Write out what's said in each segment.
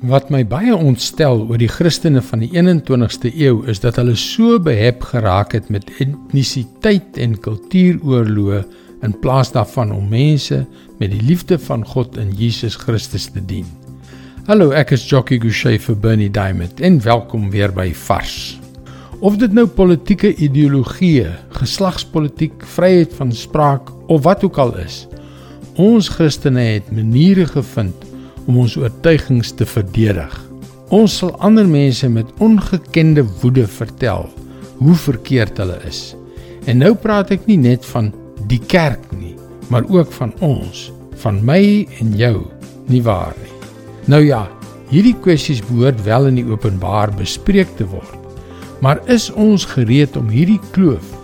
Wat my baie ontstel oor die Christene van die 21ste eeu is dat hulle so behep geraak het met etnisiteit en kultuuroorloë in plaas daarvan om mense met die liefde van God in Jesus Christus te dien. Hallo, ek is Jockey Gouchee vir Bernie Diamond en welkom weer by Vars. Of dit nou politieke ideologie, geslagspolitiek, vryheid van spraak of wat ook al is, ons Christene het maniere gevind om ons oortuigings te verdedig. Ons sal ander mense met ongekende woede vertel hoe verkeerd hulle is. En nou praat ek nie net van die kerk nie, maar ook van ons, van my en jou, nie waar nie. Nou ja, hierdie kwessies behoort wel in die openbaar bespreek te word. Maar is ons gereed om hierdie kloof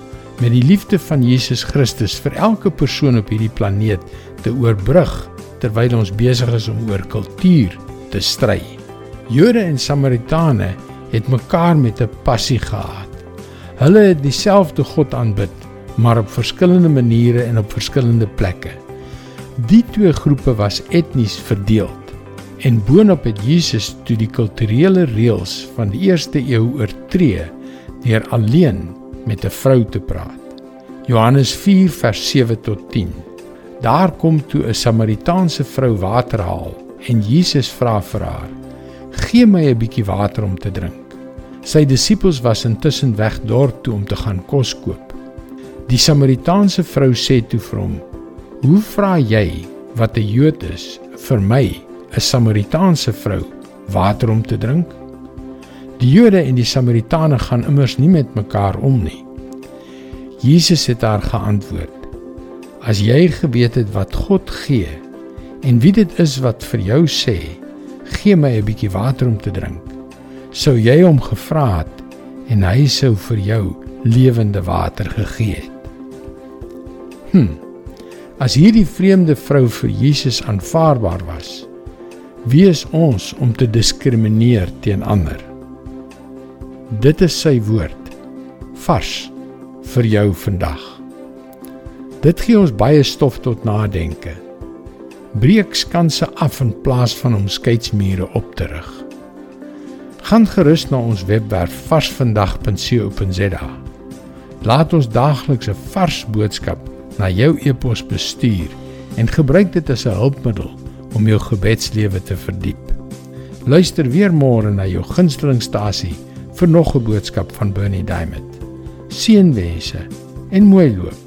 met die liefde van Jesus Christus vir elke persoon op hierdie planeet te oorbrug? Terwyl ons besig is om oor kultuur te stry. Jode en Samaritane het mekaar met 'n passie gehaat. Hulle het dieselfde God aanbid, maar op verskillende maniere en op verskillende plekke. Die twee groepe was etnies verdeeld. En boonop het Jesus toe die kulturele reëls van die eerste eeu oortree deur alleen met 'n vrou te praat. Johannes 4 vers 7 tot 10. Daar kom toe 'n Samaritaanse vrou water haal en Jesus vra vir haar: "Gee my 'n bietjie water om te drink." Sy disippels was intussen weg dorp toe om te gaan kos koop. Die Samaritaanse vrou sê toe vir hom: "Hoe vra jy wat 'n Jood is vir my, 'n Samaritaanse vrou, water om te drink?" Die Jode en die Samaritane gaan immers nie met mekaar om nie. Jesus het haar geantwoord: As jy geweet het wat God gee en wie dit is wat vir jou sê, gee my 'n bietjie water om te drink, sou jy hom gevra het en hy sou vir jou lewende water gegee het. Hm. As hierdie vreemde vrou vir Jesus aanvaarbaar was, wie is ons om te diskrimineer teen ander? Dit is sy woord vars vir jou vandag. Dit gee ons baie stof tot nadenke. Breek skanse af in plaas van om skeidsmure op te rig. Gaan gerus na ons webwerf varsvandag.co.za. Laat ons daagliks 'n vars boodskap na jou e-pos bestuur en gebruik dit as 'n hulpmiddel om jou gebedslewe te verdiep. Luister weer môre na jou gunstelingstasie vir nog 'n boodskap van Bernie Diamond. Seënwense en mooi loop.